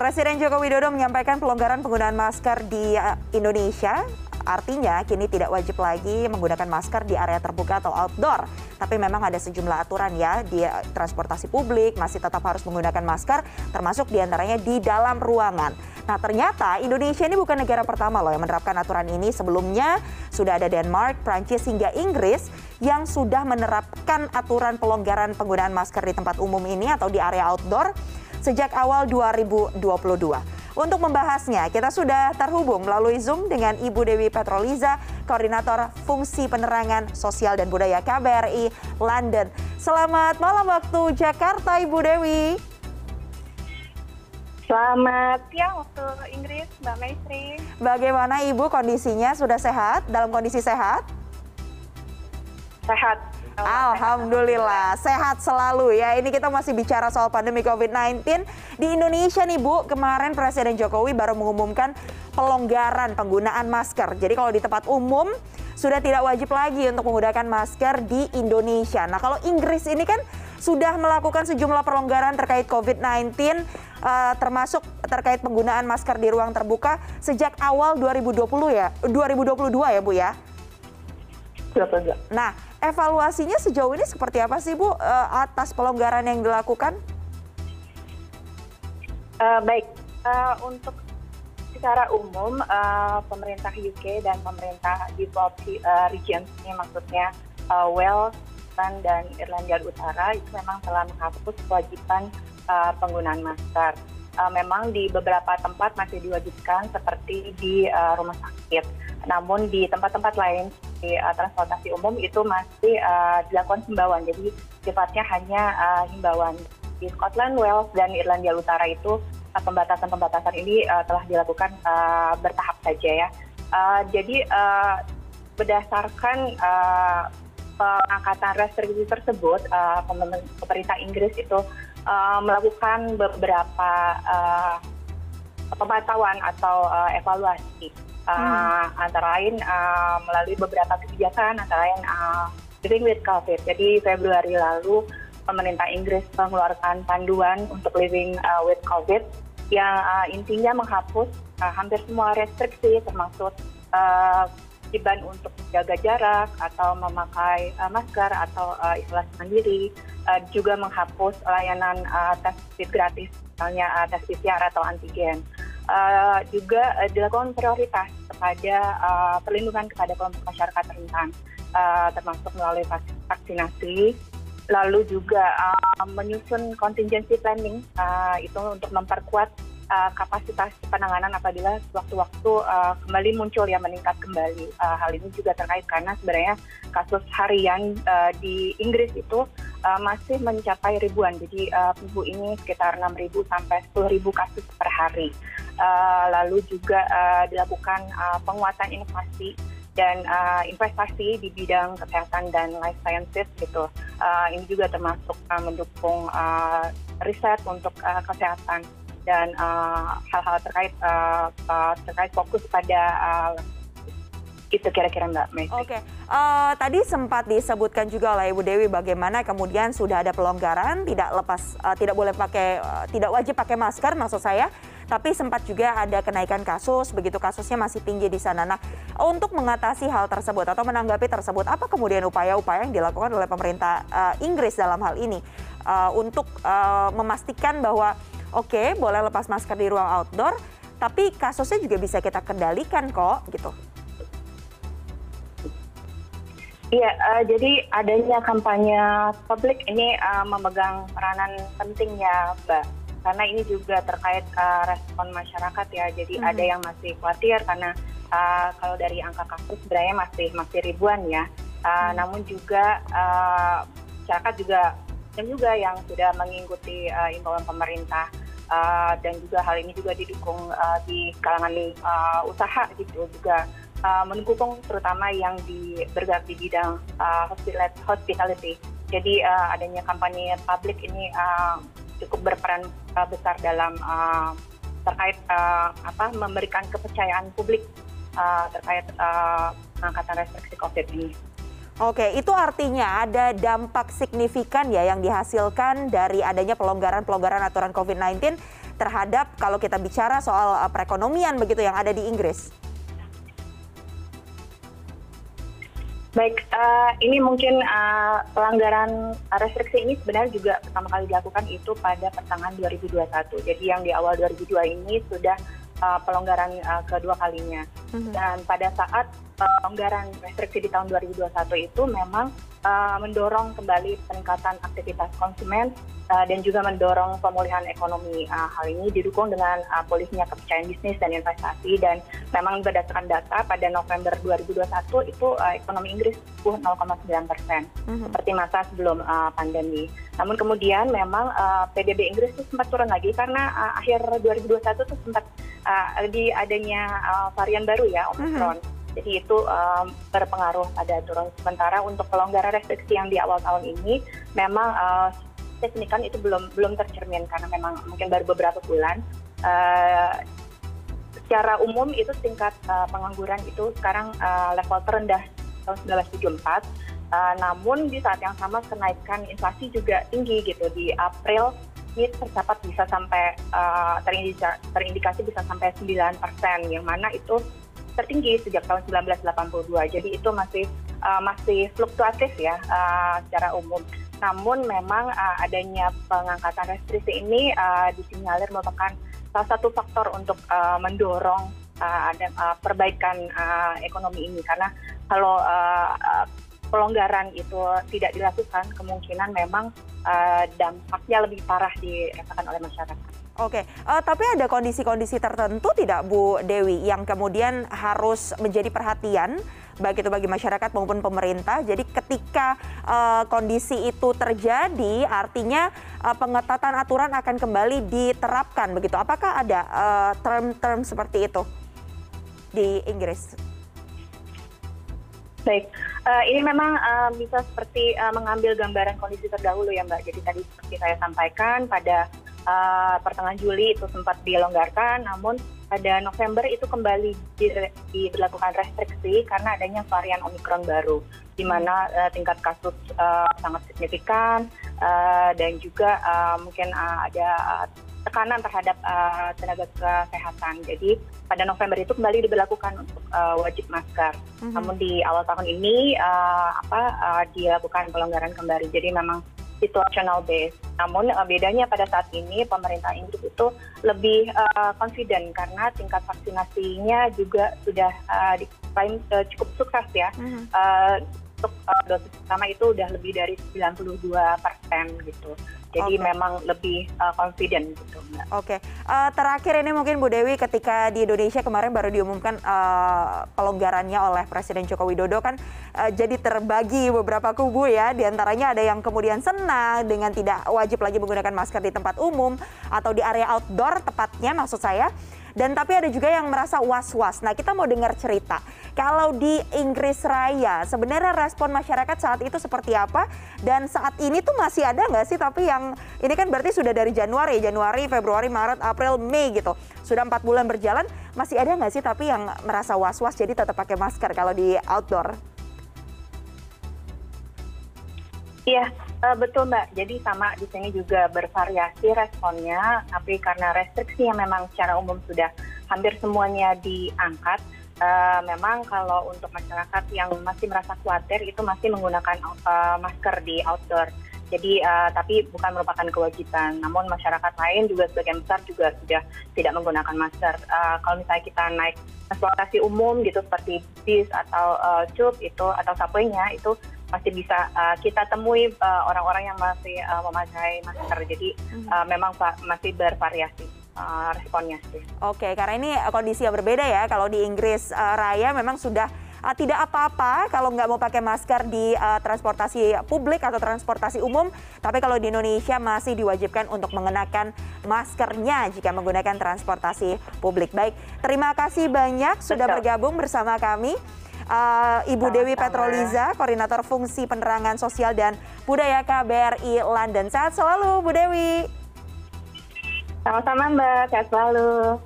Presiden Joko Widodo menyampaikan pelonggaran penggunaan masker di eh, Indonesia. Artinya kini tidak wajib lagi menggunakan masker di area terbuka atau outdoor. Tapi memang ada sejumlah aturan ya di eh, transportasi publik masih tetap harus menggunakan masker termasuk di antaranya di dalam ruangan. Nah ternyata Indonesia ini bukan negara pertama loh yang menerapkan aturan ini. Sebelumnya sudah ada Denmark, Prancis hingga Inggris yang sudah menerapkan aturan pelonggaran penggunaan masker di tempat umum ini atau di area outdoor sejak awal 2022. Untuk membahasnya, kita sudah terhubung melalui Zoom dengan Ibu Dewi Petroliza, Koordinator Fungsi Penerangan Sosial dan Budaya KBRI London. Selamat malam waktu Jakarta, Ibu Dewi. Selamat siang waktu Inggris, Mbak Maestri. Bagaimana Ibu kondisinya? Sudah sehat? Dalam kondisi sehat? Sehat. Alhamdulillah, sehat selalu ya. Ini kita masih bicara soal pandemi COVID-19 di Indonesia nih Bu. Kemarin Presiden Jokowi baru mengumumkan pelonggaran penggunaan masker. Jadi kalau di tempat umum sudah tidak wajib lagi untuk menggunakan masker di Indonesia. Nah kalau Inggris ini kan sudah melakukan sejumlah pelonggaran terkait COVID-19 uh, termasuk terkait penggunaan masker di ruang terbuka sejak awal 2020 ya, 2022 ya Bu ya. Nah, evaluasinya sejauh ini seperti apa sih Bu uh, atas pelonggaran yang dilakukan? Uh, baik, uh, untuk secara umum uh, pemerintah UK dan pemerintah di uh, region ini maksudnya uh, Wales dan Irlandia Utara itu memang telah menghapus kewajiban uh, penggunaan masker. Uh, memang di beberapa tempat masih diwajibkan seperti di uh, rumah sakit. Namun di tempat-tempat lain di uh, transportasi umum itu masih uh, dilakukan himbauan. Jadi sifatnya hanya uh, himbauan. Di Scotland, Wales, dan Irlandia Utara itu uh, pembatasan-pembatasan ini telah dilakukan bertahap saja ya. Jadi berdasarkan pengangkatan restriksi tersebut, pemerintah Inggris itu melakukan beberapa pemantauan atau evaluasi uh, antara lain uh, melalui beberapa kebijakan antara lain uh, living with COVID. Jadi Februari lalu pemerintah Inggris mengeluarkan panduan untuk living uh, with COVID yang uh, intinya menghapus uh, hampir semua restriksi termasuk uh, untuk menjaga jarak atau memakai uh, masker atau uh, isolasi mandiri, uh, juga menghapus layanan uh, tes gratis, misalnya uh, tes PCR atau antigen. Uh, juga uh, dilakukan prioritas kepada uh, perlindungan kepada kelompok masyarakat rentan, termasuk melalui vaksinasi, lalu juga menyusun contingency planning itu untuk memperkuat kapasitas penanganan apabila sewaktu-waktu uh, kembali muncul ya meningkat kembali. Uh, hal ini juga terkait karena sebenarnya kasus harian uh, di Inggris itu uh, masih mencapai ribuan. Jadi uh, minggu ini sekitar 6.000 sampai 10.000 kasus per hari. Uh, lalu juga uh, dilakukan uh, penguatan inovasi dan uh, investasi di bidang kesehatan dan life sciences gitu. Uh, ini juga termasuk uh, mendukung uh, riset untuk uh, kesehatan dan uh, hal-hal terkait uh, uh, terkait fokus pada uh, itu kira-kira Mbak. Oke, okay. uh, tadi sempat disebutkan juga oleh Ibu Dewi bagaimana kemudian sudah ada pelonggaran, tidak lepas, uh, tidak boleh pakai, uh, tidak wajib pakai masker maksud saya, tapi sempat juga ada kenaikan kasus, begitu kasusnya masih tinggi di sana. Nah, untuk mengatasi hal tersebut atau menanggapi tersebut, apa kemudian upaya-upaya yang dilakukan oleh pemerintah uh, Inggris dalam hal ini uh, untuk uh, memastikan bahwa oke boleh lepas masker di ruang outdoor, tapi kasusnya juga bisa kita kendalikan kok gitu. Iya, uh, jadi adanya kampanye publik ini uh, memegang peranan penting ya, Mbak. Karena ini juga terkait uh, respon masyarakat ya. Jadi mm -hmm. ada yang masih khawatir karena uh, kalau dari angka kasus sebenarnya masih masih ribuan ya. Uh, mm -hmm. Namun juga uh, masyarakat juga dan juga yang sudah mengikuti uh, imbauan pemerintah uh, dan juga hal ini juga didukung uh, di kalangan uh, usaha gitu juga uh, mendukung terutama yang di bergerak di bidang uh, hospitality. Jadi uh, adanya kampanye publik ini uh, cukup berperan uh, besar dalam uh, terkait uh, apa memberikan kepercayaan publik terkait pengangkatan restriksi COVID ini. Oke, itu artinya ada dampak signifikan ya yang dihasilkan dari adanya pelonggaran-pelonggaran aturan COVID-19 terhadap kalau kita bicara soal perekonomian begitu yang ada di Inggris? Baik, uh, ini mungkin uh, pelanggaran restriksi ini sebenarnya juga pertama kali dilakukan itu pada pertengahan 2021. Jadi yang di awal 2002 ini sudah uh, pelonggaran uh, kedua kalinya. Mm -hmm. Dan pada saat pelonggaran restriksi di tahun 2021 itu memang uh, mendorong kembali peningkatan aktivitas konsumen uh, dan juga mendorong pemulihan ekonomi. Uh, hal ini didukung dengan uh, pulihnya kepercayaan bisnis dan investasi dan memang berdasarkan data pada November 2021 itu uh, ekonomi Inggris tumbuh 0,9 persen mm-hmm. seperti masa sebelum uh, pandemi. Namun kemudian memang uh, PDB Inggris itu sempat turun lagi karena uh, akhir 2021 itu sempat uh, di adanya uh, varian baru ya Omicron. Mm-hmm jadi itu um, berpengaruh pada turun sementara untuk pelonggaran restriksi yang di awal tahun ini memang uh, signifikan itu belum belum tercermin karena memang mungkin baru beberapa bulan. Uh, secara umum itu tingkat uh, pengangguran itu sekarang uh, level terendah tahun 1974. Uh, namun di saat yang sama kenaikan inflasi juga tinggi gitu di April ini tercatat bisa sampai uh, terindikasi, terindikasi bisa sampai 9 persen yang mana itu tertinggi sejak tahun 1982. Jadi itu masih uh, masih fluktuatif ya uh, secara umum. Namun memang uh, adanya pengangkatan restriksi ini uh, disinyalir merupakan salah satu faktor untuk uh, mendorong uh, ada uh, perbaikan uh, ekonomi ini karena kalau uh, uh, pelonggaran itu tidak dilakukan kemungkinan memang uh, dampaknya lebih parah dirasakan oleh masyarakat. Oke, uh, tapi ada kondisi-kondisi tertentu tidak Bu Dewi yang kemudian harus menjadi perhatian baik itu bagi masyarakat maupun pemerintah. Jadi ketika uh, kondisi itu terjadi, artinya uh, pengetatan aturan akan kembali diterapkan begitu. Apakah ada term-term uh, seperti itu di Inggris? Baik, ini memang uh, bisa seperti uh, mengambil gambaran kondisi terdahulu ya Mbak. Jadi tadi seperti saya sampaikan pada pertengahan Juli itu sempat dilonggarkan, namun pada November itu kembali diberlakukan restriksi karena adanya varian Omikron baru, di mana tingkat kasus sangat signifikan dan juga mungkin ada tekanan terhadap uh, tenaga kesehatan. Jadi pada November itu kembali diberlakukan untuk uh, wajib masker. Mm -hmm. Namun di awal tahun ini uh, apa uh, dilakukan pelonggaran kembali. Jadi memang situational base. Namun uh, bedanya pada saat ini pemerintah Inggris itu lebih uh, confident karena tingkat vaksinasinya juga sudah uh, diklaim uh, cukup sukses ya. Mm -hmm. uh, untuk uh, dosis pertama itu udah lebih dari 92 persen gitu. Jadi okay. memang lebih uh, confident gitu Oke, okay. uh, terakhir ini mungkin Bu Dewi ketika di Indonesia kemarin baru diumumkan uh, pelonggarannya oleh Presiden Joko Widodo kan uh, jadi terbagi beberapa kubu ya. Di antaranya ada yang kemudian senang dengan tidak wajib lagi menggunakan masker di tempat umum atau di area outdoor tepatnya maksud saya dan tapi ada juga yang merasa was-was. Nah, kita mau dengar cerita. Kalau di Inggris Raya, sebenarnya respon masyarakat saat itu seperti apa? Dan saat ini tuh masih ada nggak sih? Tapi yang ini kan berarti sudah dari Januari, Januari, Februari, Maret, April, Mei gitu. Sudah empat bulan berjalan, masih ada nggak sih tapi yang merasa was-was jadi tetap pakai masker kalau di outdoor? Iya, betul Mbak. Jadi sama di sini juga bervariasi responnya, tapi karena restriksi yang memang secara umum sudah hampir semuanya diangkat, uh, memang kalau untuk masyarakat yang masih merasa khawatir itu masih menggunakan uh, masker di outdoor. Jadi uh, tapi bukan merupakan kewajiban. Namun masyarakat lain juga sebagian besar juga sudah tidak menggunakan masker. Uh, kalau misalnya kita naik transportasi umum gitu seperti bis atau uh, tube itu atau subway-nya itu masih bisa uh, kita temui uh, orang-orang yang masih uh, memakai masker. Jadi uh, memang masih bervariasi uh, responnya sih. Oke, karena ini kondisi yang berbeda ya. Kalau di Inggris uh, Raya memang sudah uh, tidak apa-apa kalau nggak mau pakai masker di uh, transportasi publik atau transportasi umum. Tapi kalau di Indonesia masih diwajibkan untuk mengenakan maskernya jika menggunakan transportasi publik. Baik, terima kasih banyak sudah bergabung bersama kami uh, Ibu Sama-sama. Dewi Petroliza, Koordinator Fungsi Penerangan Sosial dan Budaya KBRI London. Sehat selalu Bu Dewi. Sama-sama Mbak, sehat selalu.